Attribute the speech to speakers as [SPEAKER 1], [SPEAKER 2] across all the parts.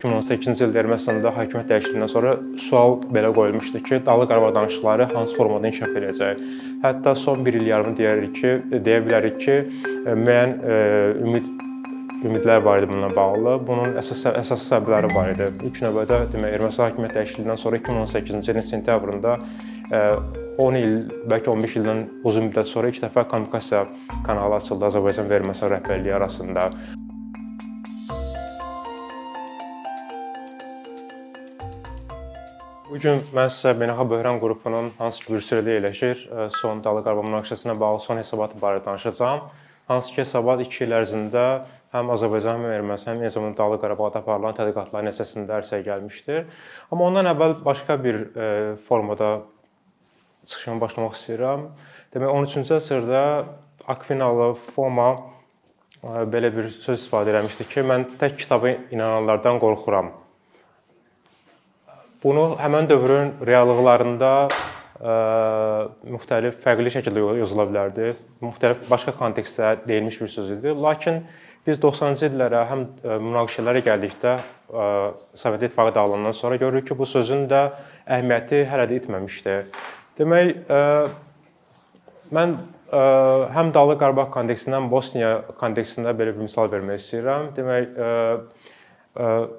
[SPEAKER 1] 2018-ci ildə Ermənistanda hakimiyyət dəyişikliyindən sonra sual belə qoyulmuşdu ki, Dağlıq Qarabağ danışıqları hansı formada inkişaf edəcək? Hətta son 1 il yarım deyərik ki, deyə bilərik ki, müəyyən ümid ümidlər var idi bununla bağlı. Bunun əsas əsas səbəbləri var idi. İlk növbədə demək Ermənistan hakimiyyət dəyişikliyindən sonra 2018-ci ilin sentyabrında 10 il, bəlkə 15 ildən uzun müddət sonra ilk dəfə kommunikasiya kanalı açıldı Azərbaycan və Ermənistan rəhbərliyi arasında. Bu gün mən sizə Beynəlxalq Böhran qrupunun hansı ki Brüsseldə yerləşir, son Dağlıq Qarabağ münaqişəsinə bağlı son hesabatı barədə danışacağam. Hansı ki hesabat 2 il ərzində həm Azərbaycan, həm Ermənistan, həm zamanda Dağlıq Qarabağda aparılan tədqiqatların nəticəsində ərsəyə gəlmişdir. Amma ondan əvvəl başqa bir formada çıxışıma başlamaq istəyirəm. Demək 13-cü əsrdə Akvinalı Foma belə bir söz istifadə etmişdi ki, mən tək kitaba inananlardan qorxuram. Bunu həmin dövrün reallıqlarında ə, müxtəlif fərqli şəkildə yazıla bilərdi. Müxtəlif başqa kontekstdə deyilmiş bir söz idi. Lakin biz 90-cı illərə həm münaqişələrə gəldikdə ə, Sovet İttifaqı dağılandan sonra görürük ki, bu sözün də əhəmiyyəti hələ də itməmişdi. Demək, ə, mən ə, həm Dağlıq Qarabağ kontekstindən Bosniya kontekstində belə bir misal vermək istəyirəm. Demək, ə,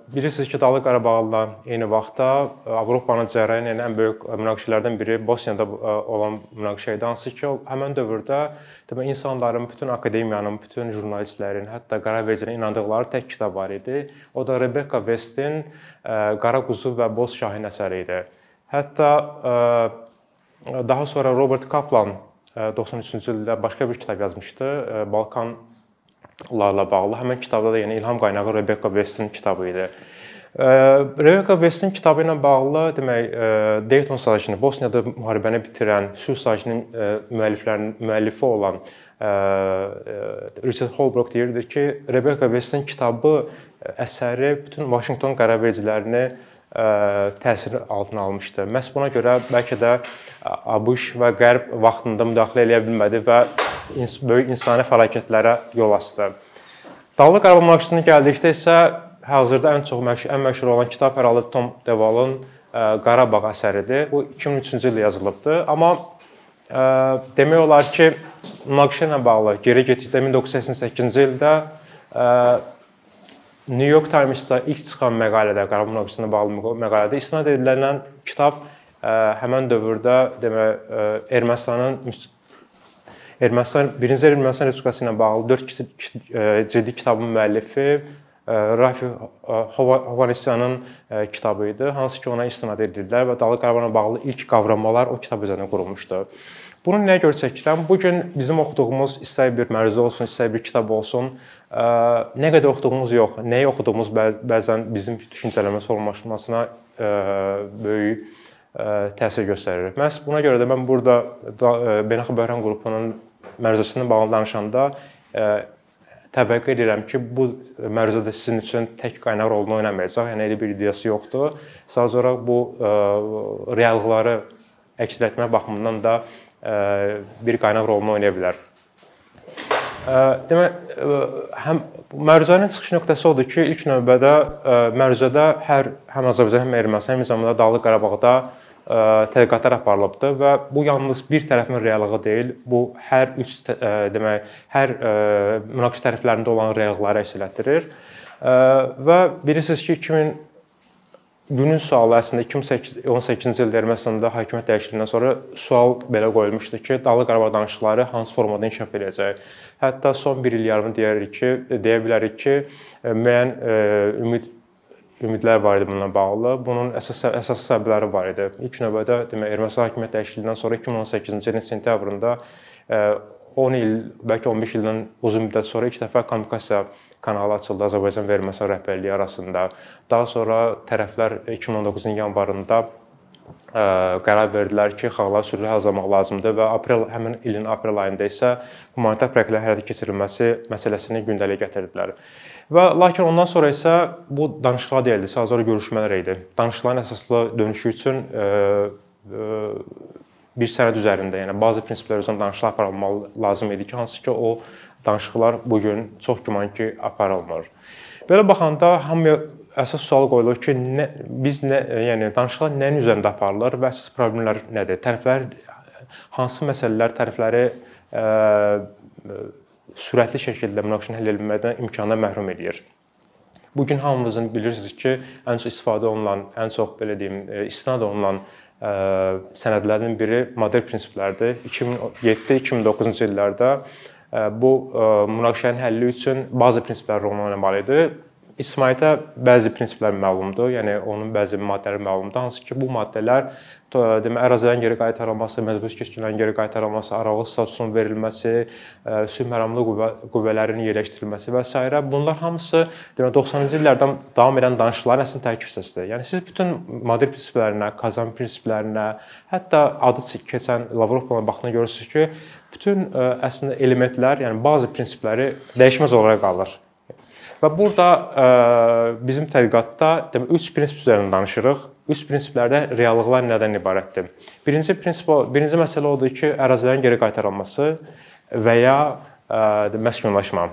[SPEAKER 1] Bilirsiniz ki, Dağlıq Qarabağla eyni vaxtda Avropanın cərəyan edən ən böyük münaqişələrdən biri Bosniyada olan münaqişə idi, hansı ki, həmin dövrdə demək insanların, bütün akademiyanın, bütün jurnalistlərin, hətta qaravercilərin inandıqları tək kitab var idi. O da Rebecca Westin Qara quzu və Boz şahin əsəri idi. Hətta daha sonra Robert Kaplan 93-cü ildə başqa bir kitab yazmışdı, Balkan larla bağlı. Həmin kitabda da yəni ilham qaynağı Rebecca Westin kitabı idi. Rebecca Westin kitabı ilə bağlı demək Dayton sazişini, Bosniyada müharibəni bitirən sülh sazişinin müəlliflərinin müəllifi olan Richard Holbrooke deyirdi ki, Rebecca Westin kitabı əsəri bütün Vaşinqton qərarvericilərini təsir altına almışdı. Məhz buna görə bəlkə də ABŞ və Qərb vaxtında müdaxilə edə bilmədi və böyük insani fəlakətlərə yol açdı. Dağlıq Qarabağ münaqişəsinə gəldikdə isə hazırda ən çox məşhur, ən məşhur olan kitab hər halda Tom Devalın Qarabağ əsəridir. Bu 2003-cü ildə yazılıbdı, amma demək olar ki, münaqişə ilə bağlı geri getdikdə 1988-ci ildə New York Times-da ilk çıxan məqalədə, Qarabağ münaqişəsinə bağlı məqalədə istinad edilən kitab həmin dövrdə demək Ermənistanın Ermənistan 1-ci Ermənistan Respublikası ilə bağlı 4 ciddi kitabın müəllifi Rafi Hovanesyanın kitabı idi, hansı ki ona istinad edirdilər və Dağlıq Qarabağla bağlı ilk qavramalar o kitab üzərində qurulmuşdu. Bunu nəyə görə çəkirəm? Bu gün bizim oxuduğumuz istər bir məruzə olsun, istər bir kitab olsun, nə qədər oxuduğumuz yox, nəyi oxuduğumuz bəzən bizim düşüncələrimə formalaşmasına böyük təsir göstərir. Məhz buna görə də mən burada Beynəlxalq Böhran qrupunun məruzəsindən bağlı danışanda təvəqqə edirəm ki, bu məruzədə sizin üçün tək qaynaq rolunu oynamayacaq. Yəni elə bir ideyası yoxdur. Sadəcə olaraq bu reallıqları əks etdirmək baxımından da bir qaynaq rolunu oynaya bilər. Demək, həm məruzənin çıxış nöqtəsi odur ki, ilk növbədə məruzədə hər həm Azərbaycan, həm Ermənistan, eyni zamanda Dağlıq Qarabağda tədqiqatlar aparılıbdı və bu yalnız bir tərəfin reallığı deyil, bu hər üç demək, hər münaqişə tərəflərində olan reallıqları əks etdirir. Və bilirsiniz ki, 2000 günün sualı əslində 2018-ci ildə Ermənistanda hakimiyyət dəyişikliyindən sonra sual belə qoyulmuşdu ki, Dağlıq Qarabağ danışıqları hansı formada inkişaf edəcək? Hətta son 1 il yarım deyərik ki, deyə bilərik ki, müəyyən ümid ümidlər var idi bununla bağlı. Bunun əsas əsas səbəbləri var idi. İlk növbədə demək Ermənistan hakimiyyət dəyişikliyindən sonra 2018-ci ilin sentyabrında 10 il, bəlkə 15 ildən uzun müddət sonra ilk dəfə kommunikasiya kanalı açıldı Azərbaycan və Ermənistan rəhbərliyi arasında. Daha sonra tərəflər 2019-un yanvarında ə, qərar verdilər ki, xalqlar sülhə hazırlamaq lazımdır və aprel həmin ilin aprel ayında isə humanitar proyektlərin həyata keçirilməsi məsələsini gündəliyə gətirdilər. Və lakin ondan sonra isə bu danışıqlar deyildi, sadəcə görüşmələr idi. Danışıqların əsaslı dönüşü üçün ə, ə, bir sənəd üzərində, yəni bazı prinsiplər üzərində danışıqlar aparılmalı lazım idi ki, hansı ki o danışıqlar bu gün çox güman ki, aparılmır. Belə baxanda hamıya əsas sual qoyulur ki, nə, biz nə, yəni danışıqlar nəyin üzərində aparılır və əsas problemlər nədir? Tərəflər hansı məsələlər tərəfləri ə, sürətli şəkildə münaqişəni həll etmədən imkandan məhrum edir. Bu gün hamımızın bilirsiniz ki, ən çox istifadə olunan, ən çox belə deyim, istinad olunan ə, sənədlərin biri model prinsiplərdir. 2007-2009-cu illərdə ə, bu münaqişənin həlli üçün bazı prinsiplər rol oynamalı İsmaildə bəzi prinsiplər məlumdur, yəni onun bəzi maddələri məlumdur, hansı ki, bu maddələr demə ərazilərin geri qaytarılması, məcburi keçkilərin geri qaytarılması, aralıq statusunun verilməsi, sülh məramlı qüvvə, qüvvələrinin yerləşdirilməsi və s. bunlar hamısı demə 90-cı illərdən davam edən danışıqların əslində tərkib hissəsidir. Yəni siz bütün model prinsiplərinə, Kazan prinsiplərinə, hətta adı keçən Lavrov plana baxdığında görürsüz ki, bütün əslində elementlər, yəni bəzi prinsipləri dəyişməz olaraq qalır. Və burada ə, bizim tədqiqatda demək 3 prinsip üzərində danışırıq. 3 prinsiplərdə reallıqlar nədən ibarətdir? Birinci prinsip birinci məsələ odur ki, ərazilərin geri qaytarılması və ya ə, məskunlaşma.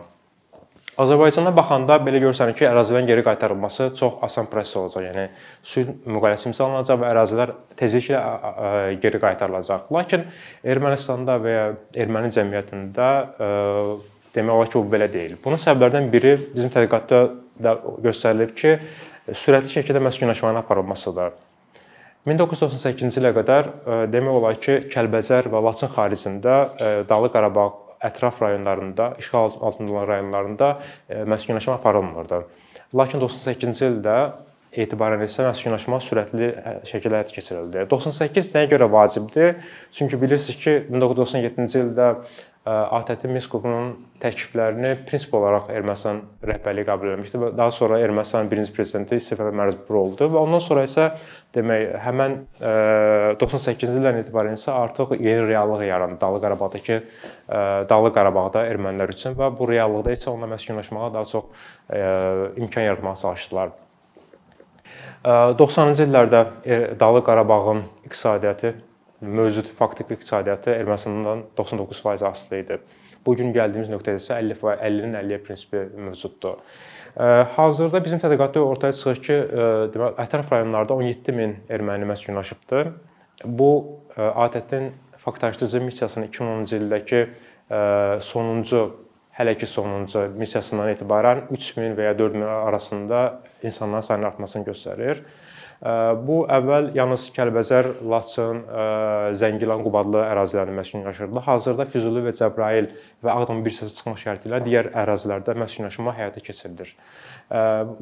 [SPEAKER 1] Azərbaycana baxanda belə görsən ki, ərazilərin geri qaytarılması çox asan proses olacaq. Yəni sülh müqaviləsi imzalanacaq və ərazilər tezliklə geri qaytarılacaq. Lakin Ermənistanda və ya erməni cəmiyyətində demək olar ki, bu belə deyil. Bunun səbəblərindən biri bizim tədqiqatda da göstərilib ki, sürətli şəkildə məskunlaşmanın aparılmasıdır. 1998-ci ilə qədər e, demək olar ki, Kəlbəcər və Laçın xaricində e, Dağlıq Qarabağ ətraf rayonlarında, işğal altında olan rayonlarında e, məskunlaşma aparılmırdı. Lakin 98-ci ildə etibarən isə məskunlaşma sürətli şəkildə həyata keçirildi. 98 nəyə görə vacibdir? Çünki bilirsiniz ki, 1997-ci ildə ATƏT Minsk qrupunun təkliflərini prinsip olaraq Ermənistan rəhbərliyi qəbul etmişdi və daha sonra Ermənistanın birinci prezidenti istifaya məcbur oldu və ondan sonra isə demək həmin 98-ci ildən etibarən isə artıq yeni reallıq yarandı Dağlıq Qarabağdakı Dağlıq Qarabağda ermənilər üçün və bu reallıqda isə onunla məskunlaşmağa daha çox imkan yaratmağa çalışdılar. 90-cı illərdə Dağlıq Qarabağın iqtisadiyyatı mövcud faktiki iqtisadiyyatı Ermənistandan 99% asılı idi. Bu gün gəldiyimiz nöqtədə isə 50 50-nin 50-yə prinsipi mövcuddur. Hazırda bizim tədqiqatda ortaya çıxır ki, deməli ətraf rayonlarda 17 min erməni məskunlaşıbdır. Bu ATƏT-in faktlaşdırıcı missiyasının 2010-cu ildəki sonuncu hələ ki sonuncu missiyasından etibarən 3000 və ya 4000 arasında insanların sayının artmasını göstərir. Bu əvvəl yalnız Kəlbəcər, Laçın, Zəngilan, Qubadlı ərazilərində məskunlaşırdı. Hazırda Füzuli və Cəbrayıl və Ağdam bir hissəsi çıxmaq şərti ilə digər ərazilərdə məskunlaşma həyata keçirilir.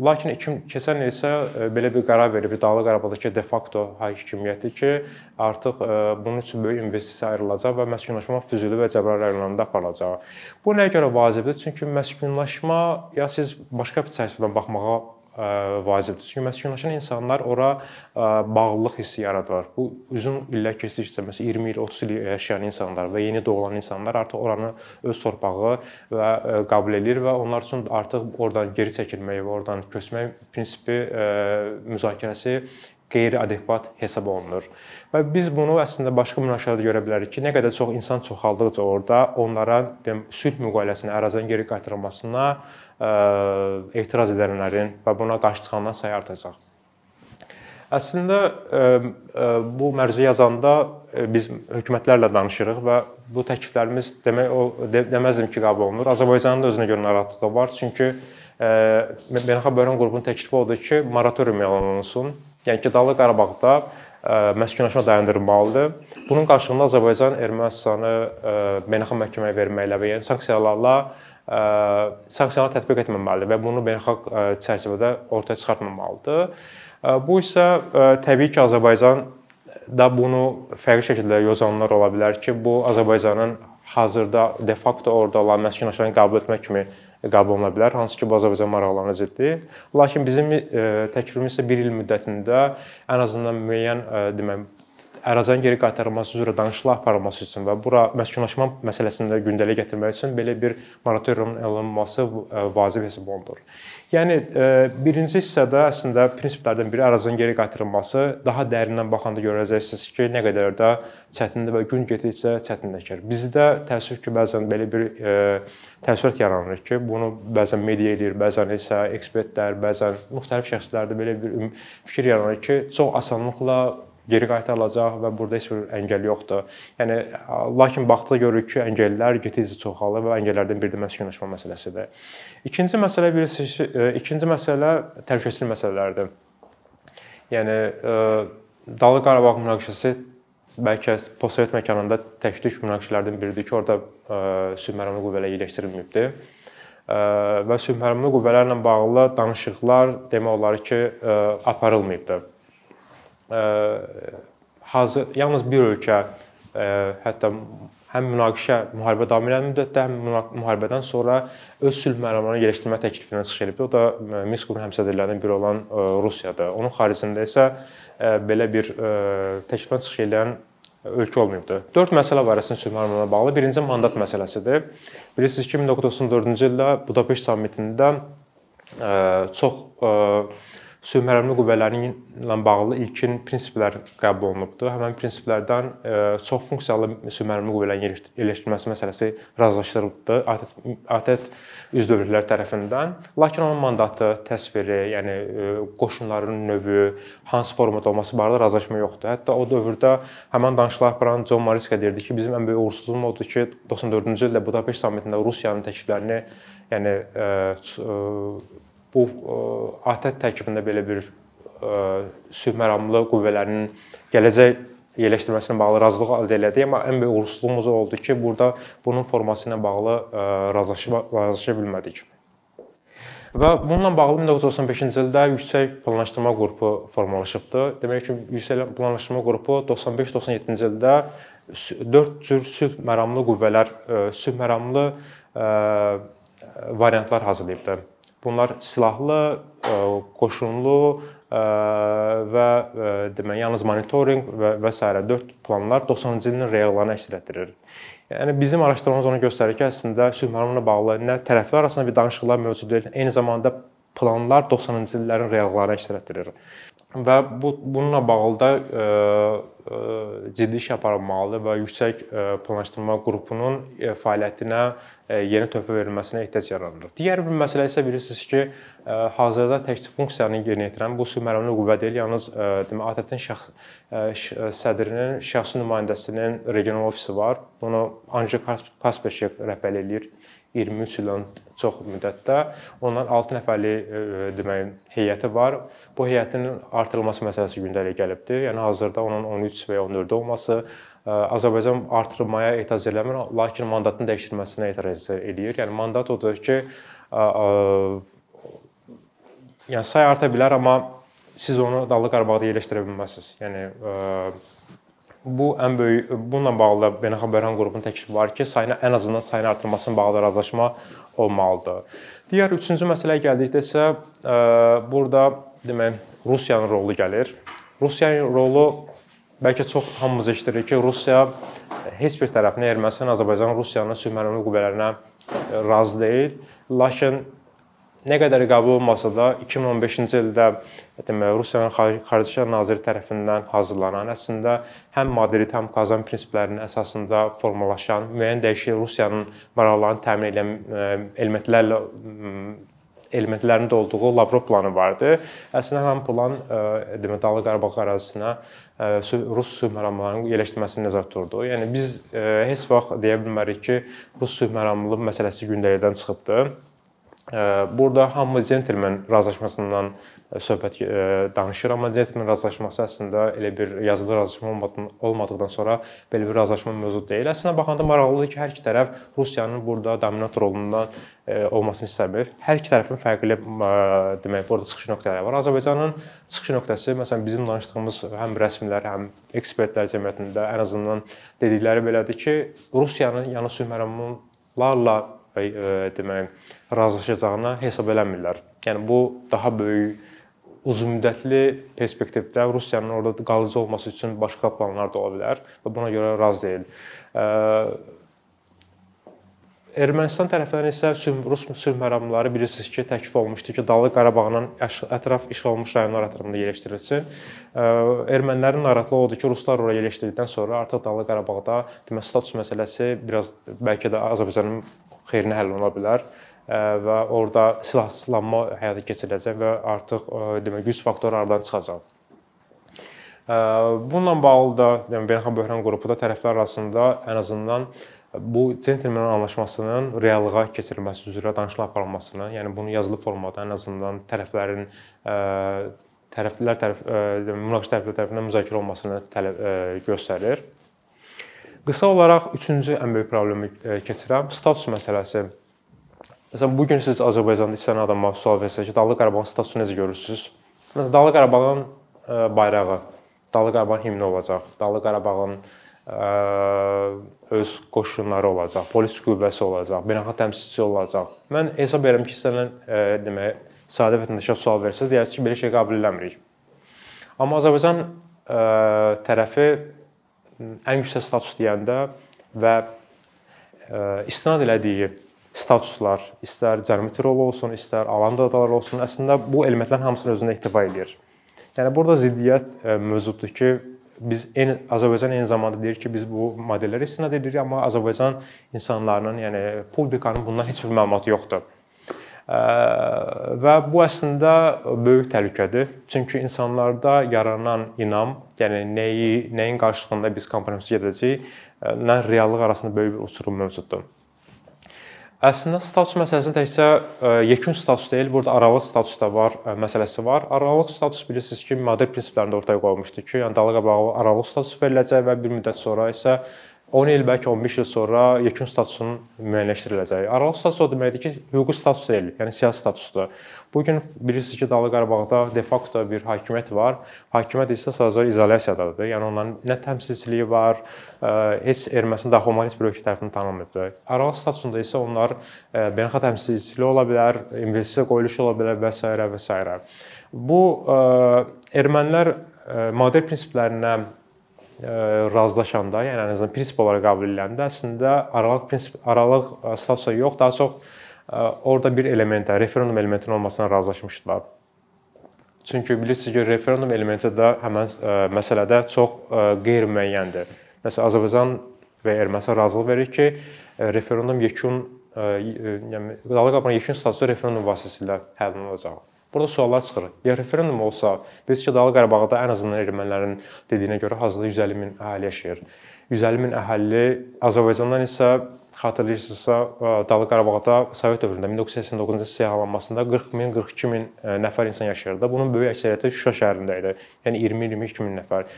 [SPEAKER 1] Lakin keçən il isə belə bir qərar verib Dağlıq Qarabağdakı de facto hakimiyyəti ki, artıq bunun üçün böyük investisiya ayrılacaq və məskunlaşma Füzuli və Cəbrayıl rayonlarında aparılacaq. Bu nəyə görə vacibdir? Çünki məskunlaşma ya siz başqa bir çərçivədən baxmağa vacibdir. Çünki məskunlaşan insanlar ora bağlılıq hissi yaradır. Bu uzun illər keçdikcə məsələn 20 il, 30 il yaşayan insanlar və yeni doğulan insanlar artıq oranı öz torpağı və qəbul edir və onlar üçün artıq oradan geri çəkilmək və oradan köçmək prinsipi müzakirəsi qeyri-adekvat hesab olunur. Və biz bunu əslində başqa münaqişələrdə görə bilərik ki, nə qədər çox insan çoxaldıqca orada onlara sülh müqaviləsinə, ərazidən geri qaytarılmasına etiraz edənlərin və buna qarşı çıxanların sayı artacaq. Əslində bu məruzə yazanda biz hökumətlərlə danışırıq və bu təkliflərimiz demək o deməzdim ki, qəbul olunur. Azərbaycanın da özünə görə narahatlığı var. Çünki Beynəlxalq Böhran qrupunun təklifi odur ki, moratorium elan olunsun. Yəni ki, Dağlıq Qarabağda məskunlaşma dayandırılmalıdır. Bunun qarşılığında Azərbaycan Ermənistanı beynəlxalq məhkəməyə verməklə və yəni sanksiyalarla sanksiyalar tətbiq etməməlidir və bunu beynəlxalq çərçivədə ortaya çıxartmamalıdır. Bu isə təbii ki, Azərbaycan da bunu fərqli şəkildə yozanlar ola bilər ki, bu Azərbaycanın hazırda de facto orada olan məskunlaşanları qəbul etmək kimi qəbul oluna bilər, hansı ki, bu Azərbaycan maraqlarına ziddir. Lakin bizim təklifimiz isə 1 il müddətində ən azından müəyyən demək ərazilərin geri qaytarılması üzrə danışıqlar aparılması üçün və bura məskunlaşma məsələsini də gündəliyə gətirmək üçün belə bir moratoriumun elan olunması vacib hesab olunur. Yəni birinci hissədə əslində prinsiplərdən biri ərazilərin geri qaytarılması. Daha dərindən baxanda görəcəksiniz ki, nə qədər də çətindir və gün getdikcə çətinləşir. Bizdə təəssüf ki, bəzən belə bir təəssürat yaranır ki, bunu bəzən media eləyir, bəzən isə ekspertlər, bəzən müxtəlif şəxslərdə belə bir fikir yaranır ki, çox asanlıqla geri qaytarılacaq və burada heç bir əngəl yoxdur. Yəni lakin baxdıqda görürük ki, əngəllər getdikcə çoxalır və əngəllərdən biri də məskunlaşma məsələsidir. İkinci məsələ bilirsiniz, ikinci məsələ təhlükəsizlik məsələləridir. Yəni Dağlıq Qarabağ münaqişəsi bəlkə postsovet məkanında təklif münaqişələrdən biridir ki, orada sülh məramlı qüvvələr yerləşdirilməyibdi və sülh məramlı qüvvələrlə bağlı danışıqlar demək olar ki, aparılmayıbdı. Hazır yalnız bir ölkə hətta həm münaqişə müharibə davam edən müddətdə, həm müharibədən sonra öz sülh məramlarını yerləşdirmə təklifinə çıxış edib. O da Minsk qrupu həmsədrlərindən biri olan Rusiyadır. Onun xaricində isə belə bir təklifdən çıxış edən ölkə olmayıbdı. 4 məsələ var əslində sülh məramlarına bağlı. Birinci mandat məsələsidir. Bilirsiniz ki, 1994-cü ildə Budapeşt sammitində çox sülh məramlı qüvvələrinin ilə bağlı ilkin prinsiplər qəbul olunubdu. Həmin prinsiplərdən çox funksiyalı sülh məramlı qüvvələrin yerləşdirilməsi məsələsi razılaşdırılıbdı ATƏT üzv dövlətlər tərəfindən. Lakin onun mandatı, təsviri, yəni qoşunların növü, hansı formada olması barədə razılaşma yoxdur. Hətta o dövrdə həmin danışıqlar aparan John Mariska deyirdi ki, bizim ən böyük uğursuzluğumuz odur ki, 94-cü ildə Budapeşt sammitində Rusiyanın təkliflərini yəni bu ATƏT tərkibində belə bir sülh məramlı qüvvələrinin gələcək yerləşdirilməsinə bağlı razılıq əldə elədik, amma ən böyük uğursuzluğumuz oldu ki, burada bunun forması ilə bağlı razılaşa razılaşa bilmədik. Və bununla bağlı 1995-ci ildə yüksək planlaşdırma qrupu formalaşıbdı. Demək ki, yüksək planlaşdırma qrupu 95-97-ci ildə 4 cür sülh məramlı qüvvələr, sülh məramlı variantlar hazırlayıbdı. Bunlar silahlı, qoşunlu və demək, yalnız monitorinq və və s. 4 planlar 90-cı ilin reallarını əks etdirir. Yəni bizim araşdırmamız onu göstərir ki, əslində sülh məramlı bağlı nə tərəflər arasında bir danışıqlar mövcud deyil, eyni zamanda planlar 90-cı illərin reallarını əks etdirir. Və bu bununla bağlı da ciddi iş aparılmalıdır və yüksək planlaşdırma qrupunun fəaliyyətinə yeni töhfə verilməsinə ehtiyac yaranır. Digər bir məsələ isə bilirsiniz ki, hazırda təkcə funksiyanı yerinə yetirən bu sülh məramlı qüvvə deyil, yalnız demək ATƏT-in şəxs sədrinin, şəxsi nümayəndəsinin regional ofisi var. Bunu Anji Kasperçik rəhbərlik eləyir 23 ildən çox müddətdə. Onların 6 nəfərlik demək heyəti var. Bu heyətin artırılması məsələsi gündəliyə gəlibdir. Yəni hazırda onun 13 və ya 14 olması Azərbaycan artırmaya etiraz eləmir, lakin mandatın dəyişdirilməsinə etiraz eləyir. Yəni mandat odur ki, yəni say arta bilər, amma siz onu Dağlıq Qarabağda yerləşdirə bilməzsiniz. Yəni bu ən böyük bununla bağlı beynəlxalq böhran qrupunun təklifi var ki, sayını ən azından sayını artırmasına bağlı razılaşma olmalıdır. Digər üçüncü məsələyə gəldikdə isə burada demək Rusiyanın rolu gəlir. Rusiyanın rolu bəlkə çox hamımız eşidirik ki, Rusiya heç bir tərəfinə Ermənistan, Azərbaycan Rusiyanın sülh məramlı qüvvələrinə razı deyil. Lakin nə qədər qəbul olmasa da 2015-ci ildə demək Rusiyanın Xarici İşlər naziri tərəfindən hazırlanan, əslində həm Madrid, həm Kazan prinsiplərinin əsasında formalaşan müəyyən dəyişiklik Rusiyanın maraqlarını təmin edən elementlərlə elementlərinin də olduğu Lavrov planı vardı. Əslində həmin plan demək Dağlıq Qarabağ ərazisinə Rus sülh məramlarının yerləşdirilməsini nəzərdə tuturdu. Yəni biz heç vaxt deyə bilmərik ki, Rus sülh məramlı məsələsi gündəlikdən çıxıbdı. Burada hamı centlmen razılaşmasından söhbət danışır, amma centlmen razılaşması əslində elə bir yazılı razılaşma olmadıqdan sonra belə bir razılaşma mövcud deyil. Əslində baxanda maraqlıdır ki, hər iki tərəf Rusiyanın burada dominant rolundan olmasını istəmir. Hər iki tərəfin fərqli demək, burada çıxış nöqtələri var. Azərbaycanın çıxış nöqtəsi məsələn bizim danışdığımız həm rəsmilər, həm ekspertlər cəmiyyətində ən azından dedikləri belədir ki, Rusiyanın yanı sülh məramlarla demək razılaşacağına hesab eləmirlər. Yəni bu daha böyük uzunmüddətli perspektivdə Rusiyanın orada qalıcı olması üçün başqa planlar da ola bilər və buna görə razı deyil. Ermənistan tərəfindən isə Rus sülh məramları bilirsiniz ki, təklif olunmuşdu ki, Dağlıq Qarabağın ətraf işğal olunmuş rayonlar ətrafında yerləşdirilsin. Ermənilərin narahatlığı odur ki, ruslar ora yerləşdirdikdən sonra artıq Dağlıq Qarabağda demək status məsələsi biraz bəlkə də Azərbaycanın xeyrinə həll ola bilər və orada silahsızlanma həyata keçiriləcək və artıq demək güc faktoru aradan çıxacaq. Bununla bağlı da yəni Beynəlxalq Böhran qrupu da tərəflər arasında ən azından bu centlmen anlaşmasının reallığa keçirilməsi üzrə danışıqlar aparılmasını, yəni bunu yazılı formada ən azından tərəflərin tərəflər tərəf münaqişə tərəfləri tərəfindən müzakirə olunmasını tələb göstərir. Qısa olaraq üçüncü ən böyük problemi keçirəm, status məsələsi. Məsələn, bu gün siz Azərbaycanda istəyən adama sual versəz ki, Dağlıq Qarabağın statusunu necə görürsüz? Məsələn, Dağlıq Qarabağın bayrağı, Dağlıq Qarabağın himni olacaq, Dağlıq Qarabağın öz qoşunları olacaq, polis qüvvəsi olacaq, beynəlxalq təmsilçisi olacaq. Mən hesab edirəm ki, istənilən demək, sadə vətəndaşa sual versəz, deyərsiniz ki, belə şey qəbul eləmirik. Amma Azərbaycan tərəfi ən yüksək status deyəndə və istinad elədiyi statuslar, istər Cənubi Tirol olsun, istər Alanda adaları olsun, əslində bu elementlərin hamısını özündə ehtiva edir. Yəni burada ziddiyyət mövcuddur ki, biz eyni Azərbaycan eyni zamanda deyir ki, biz bu modellərə istinad edirik, amma Azərbaycan insanlarının, yəni publikanın bundan heç bir məlumatı yoxdur. Və bu əslində böyük təhlükədir. Çünki insanlarda yaranan inam, yəni nəyi, nəyin qarşılığında biz kompromisə gedəcəyik, nə reallıq arasında böyük bir uçurum mövcuddur. Əslində status məsələsində təkcə e, yekun status deyil, burada aralıq status da var, e, məsələsi var. Aralıq status bilirsiniz ki, model prinsiplərində ortaya qoyulmuşdu ki, yəni dalığa bağlı aralıq status veriləcək və bir müddət sonra isə 10 il, bəlkə 15 il sonra yekun statusunun müəyyənləşdiriləcəyi. Aralıq status o deməkdir ki, hüquqi status deyil, yəni siyasi statusdur. Bu gün bilirsiniz ki, Dağlıq Qarabağda de facto bir hakimiyyət var. Hakimiyyət isə sadəcə izolyasiyadadır. Yəni onların nə təmsilçiliyi var, heç Ermənistan daxil olmayan heç bir ölkə tərəfindən tanınmır. Aralıq statusunda isə onlar beynəlxalq təmsilçiliyi ola bilər, investisiya qoyuluşu ola bilər və s. və s. Bu ermənilər model prinsiplərinə razılaşanda, yəni ən azından prinsip olaraq qəbul ediləndə əslində aralıq prinsip aralıq statusa yox, daha çox orada bir elementə, referendum elementinin olmasına razılaşmışdılar. Çünki bilirsiniz ki, referendum elementi də həmin məsələdə çox qeyri-müəyyəndir. Məsələn, Azərbaycan və Ermənistan razılıq verir ki, referendum yekun yəni Dağlıq Qarabağın yekun statusu referendum vasitəsilə həll olunacaq. Burada suallar çıxır. Ya referendum olsa, biz ki, Dağlıq Qarabağda ən azından ermənilərin dediyinə görə hazırda 150 min əhali yaşayır. 150 min əhali Azərbaycandan isə xatırlayırsınızsa, Dağlıq Qarabağda Sovet dövründə 1989-cu il siyahılanmasında 40 min, 42 min nəfər insan yaşayırdı. Bunun böyük əksəriyyəti Şuşa şəhərində idi. Yəni 20-22 min nəfər.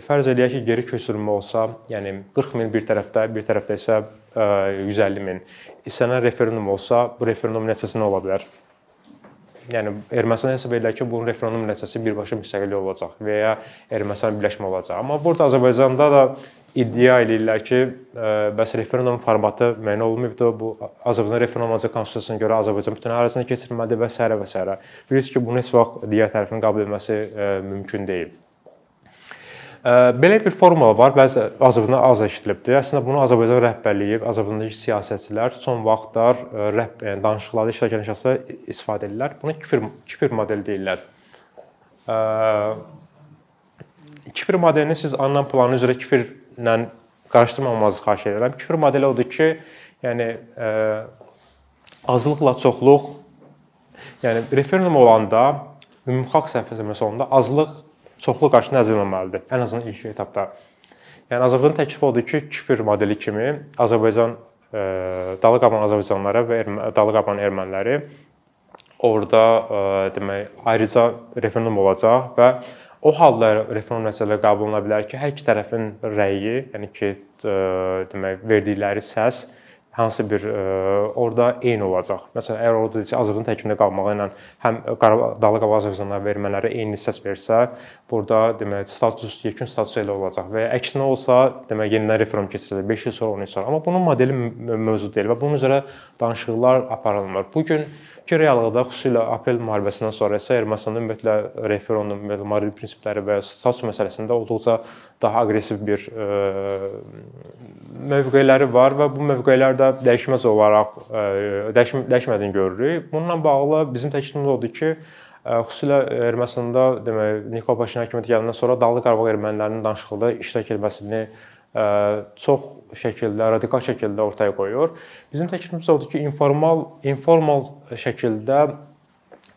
[SPEAKER 1] Fərz eləyək ki, geri köçürülmə olsa, yəni 40 min bir tərəfdə, bir tərəfdə isə 150 min. İstənilən referendum olsa, bu referendum nəticəsi nə ola bilər? Yəni Ermənistan hesab edirlər ki, bunun referendum nəticəsi birbaşa müstəqillik olacaq və ya Ermənistan birləşmə olacaq. Amma burada Azərbaycanda da iddia edirlər ki, bəs referendum formatı müəyyən olunmayıbdı. Bu Azərbaycan referendumca konstitusiyasına görə Azərbaycan bütün ərazisində keçirilməlidir və s. və s. Bilirsiniz ki, bunu heç vaxt digər tərəfin qəbul etməsi mümkün deyil. Belə bir formula var, bəzi Azərbaycanda az eşidilibdir. Əslində bunu Azərbaycan rəhbərliyi, Azərbaycandakı siyasətçilər son vaxtlar rəhb yəni danışıqlarda iştirak edən şəxslər istifadə edirlər. Buna kifir kifir modeli deyirlər. Kifir modelini siz alınan planı üzrə kifirlə qarışdırmamanızı xahiş edirəm. Kifir modeli odur ki, yəni azlıqla çoxluq yəni referendum olanda ümumxalq səfəri sonunda azlıq çoxlu qarşısında əzilməməlidir. Ən azından ilk etapda. Yəni Azərbaycan təklifi odur ki, kifir modeli kimi Azərbaycan e, Dalı Qaban Azərbaycanlıları və Dalı Qaban erməniləri orada e, demək ayrıca referendum olacaq və o halda referendum nəticələri qəbul oluna bilər ki, hər iki tərəfin rəyi, yəni ki, e, demək verdikləri səs hansı bir ə, orada eyni olacaq. Məsələn, əgər orada desə Azərbaycan tərkibində qalmağı ilə həm Qarabağ Qarabağ Azərbaycanlara vermələri eyni səs versə, burada demək status yekun status elə olacaq və əksinə olsa, demək yenidən referendum keçiriləcək 5 il sonra, 10 il sonra. Amma bunun modeli mövcud deyil və bunun üzrə danışıqlar aparılmır. Bu gün ki reallıqda xüsusilə aprel müharibəsindən sonra isə Ermənistanda ümumiyyətlə referendum və müharibə prinsipləri və status məsələsində olduqca daha aqressiv bir ə, mövqeləri var və bu mövqelər də dəyişməz olaraq ə, dəyişm dəyişmədiyini görürük. Bununla bağlı bizim təklifimiz odur ki, ə, xüsusilə Ermənistanda demək Nikol Paşinyan hökuməti gələndən sonra Dağlıq Qarabağ ermənilərinin danışıqda iştirak etməsini çox şəkildə, radikal şəkildə ortaya qoyur. Bizim təklifimiz odur ki, informal informal şəkildə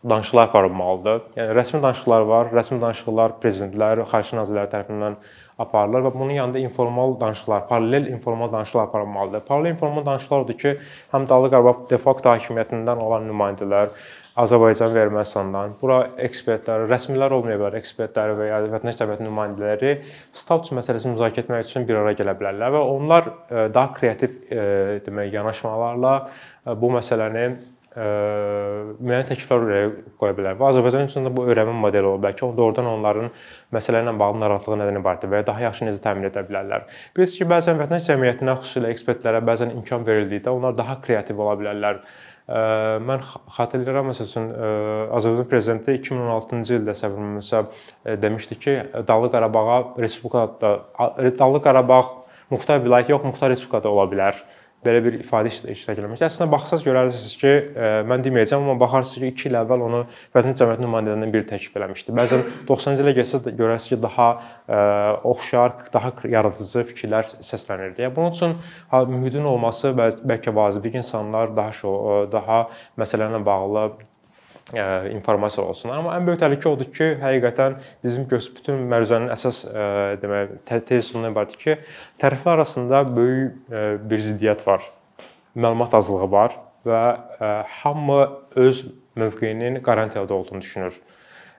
[SPEAKER 1] danışıqlar aparılmalıdır. Yəni rəsmi danışıqlar var, rəsmi danışıqlar prezidentlər, xarici nazirləri tərəfindən aparılır və bunun yanında informal danışıqlar, paralel informal danışıqlar aparılmalıdır. Paralel informal danışıqlar odur ki, həm Dağlıq Qarabağ de facto hakimiyyətindən olan nümayəndələr, Azərbaycan və Ermənistandan, bura ekspertlər, rəsmilər olmaya bilər, ekspertlər və ya vətəndaş təbiəti nümayəndələri status məsələsini müzakirə etmək üçün bir araya gələ bilərlər və onlar e, daha kreativ e, demək yanaşmalarla e, bu məsələni müəyyən təkliflər oraya qoya bilər. Və Azərbaycan üçün də bu öyrənmə modeli olur. Bəlkə doğrudan onların məsələ ilə bağlı narahatlığı nədən ibarətdir və ya daha yaxşı necə təmin edə bilərlər. Bilirsiniz ki, bəzən vətəndaş cəmiyyətinə, xüsusilə ekspertlərə bəzən imkan verildikdə onlar daha kreativ ola bilərlər. Mən xatırlayıram məsələn Azərbaycan prezidenti 2016-cı ildə səbəbimizə demişdi ki, Dağlıq Qarabağa respublikada Dağlıq Qarabağ muxtar vilayət yox, muxtar respublikada ola bilər belə bir ifadə iştirak eləmişdi. Əslində baxsaz görərsiniz ki, e, mən deməyəcəm, amma baxarsınız ki, 2 il əvvəl onu Vətən Cəmiyyəti nümayəndələrindən biri təklif eləmişdi. Bəzən 90-cı ilə gəlsə də görərsiniz ki, daha e, oxşar, daha yaradıcı fikirlər səslənirdi. Yəni bunun üçün mühitin olması bəlkə vacibdir ki, insanlar daha şo, daha məsələlərlə bağlı informasiya olsun. Amma ən böyük təhlükə odur ki, həqiqətən bizim bütün məruzənin əsas demək tezisi ondan ibarətdir ki, tərəflər arasında böyük bir ziddiyyət var. Məlumat azlığı var və hamı öz mövqeyinin qarantiyada olduğunu düşünür.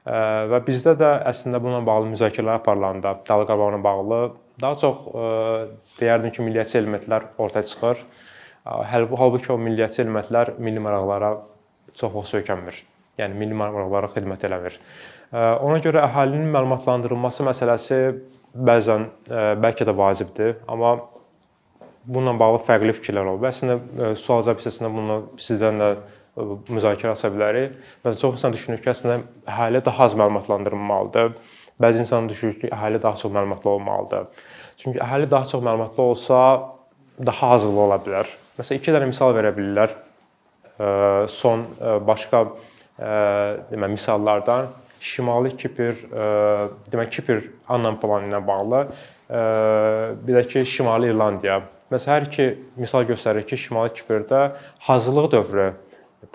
[SPEAKER 1] Və bizdə də əslində bununla bağlı müzakirələr aparılanda, Dağlıq Qarabağla bağlı daha çox deyərdim ki, milliyyətçi elementlər ortaya çıxır. Halbuki o milliyyətçi elementlər milli maraqlara çox vaxt söykənmir yəni milli maraqlara xidmət eləmir. Ona görə əhalinin məlumatlandırılması məsələsi bəzən bəlkə də vacibdir, amma bununla bağlı fərqli fikirlər olur. Əslində sual-cavab hissəsində bunu sizdən də müzakirə aça bilərik. Məsələn, çox insan düşünür ki, əslində əhali daha az məlumatlandırılmalıdır. Bəzi insan düşünür ki, əhali daha çox məlumatlı olmalıdır. Çünki əhali daha çox məlumatlı olsa, daha hazırlı ola bilər. Məsələn, iki dənə misal verə bilirlər. Son başqa demə misallardan Şimali Kipr, demə Kipr anlam planı ilə bağlı, bir də ki Şimali İrlandiya. Məsələn, hər iki misal göstərir ki, Şimali Kiprdə hazırlıq dövrü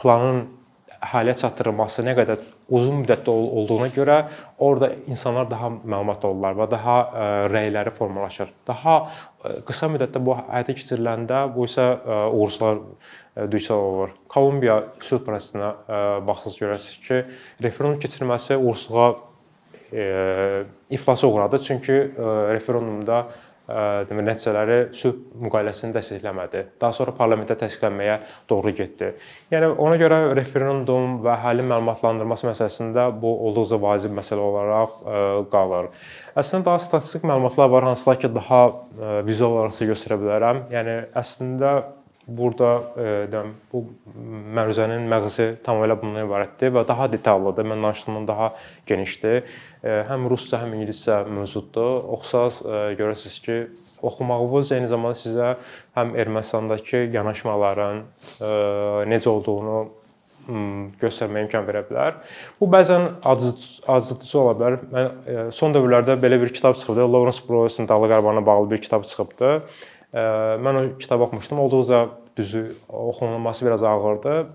[SPEAKER 1] planın əhaliyə çatdırılması nə qədər uzun müddətli olduğuna görə orada insanlar daha məlumatlı olurlar və daha rəyləri formalaşır. Daha qısa müddətdə bu həyata keçiriləndə bu isə uğursuzlar düçar olur. Kolumbiya sülh prosesinə baxsaz görərsiniz ki, referendum keçirilməsi uğursuzluğa iflasa uğradı. Çünki referendumda demək nəticələri sülh müqaviləsini dəstəkləmədi. Daha sonra parlamentdə təsdiqlənməyə doğru getdi. Yəni ona görə referendum və əhalinin məlumatlandırılması məsələsində bu olduqca vacib məsələ olaraq qalır. Əslində daha statistik məlumatlar var, hansılar ki, daha vizual olaraq göstərə bilərəm. Yəni əslində burada deyəm bu məruzənin məğzi tamamilə bundan ibarətdir və daha detallıdır. Mən danışdığımdan daha genişdir. Həm rusca, həm ingiliscə mövcuddur. Oxusaz görəsiniz ki, oxumağınız eyni zamanda sizə həm Ermənistandakı yanaşmaların necə olduğunu göstərməyə imkan verə bilər. Bu bəzən acıdıcı ola bilər. Mən son dövrlərdə belə bir kitab çıxıbdı. Lawrence Browers-in Dağlıq Qarabağına bağlı bir kitab çıxıbdı. Mən o kitabı oxumuşdum. Olduqca düzü oxunulması biraz ağırdı.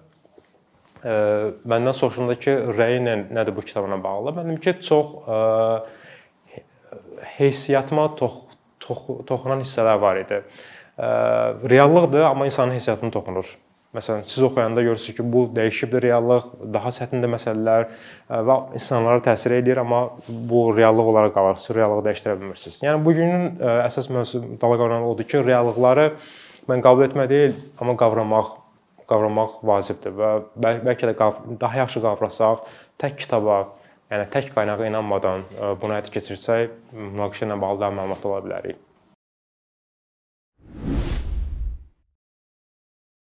[SPEAKER 1] Məndən soruşuldu ki, rəyi nədir bu kitabla bağlı? Mən dedim ki, çox heysiyatıma tox, tox, toxunan hissələr var idi. Reallıqdır, amma insanın heysiyyatına toxunur. Məsələn, siz oxuyanda görürsüz ki, bu dəyişibdir reallıq, daha çətindir məsələlər və insanlara təsir eləyir, amma bu reallıq olaraq qalır. Siz reallığı dəyişdirə bilmirsiniz. Yəni bu günün əsas mövzusu dalğalanan odur ki, reallıqları mən qəbul etmək deyil, amma qavramaq qavramaq vacibdir və bəl bəlkə də daha yaxşı qavrasaq, tək kitaba, yəni tək qaynağa inanmadan bunu həyata keçirsək, münaqişə ilə bağlı daha məlumatlı ola bilərik.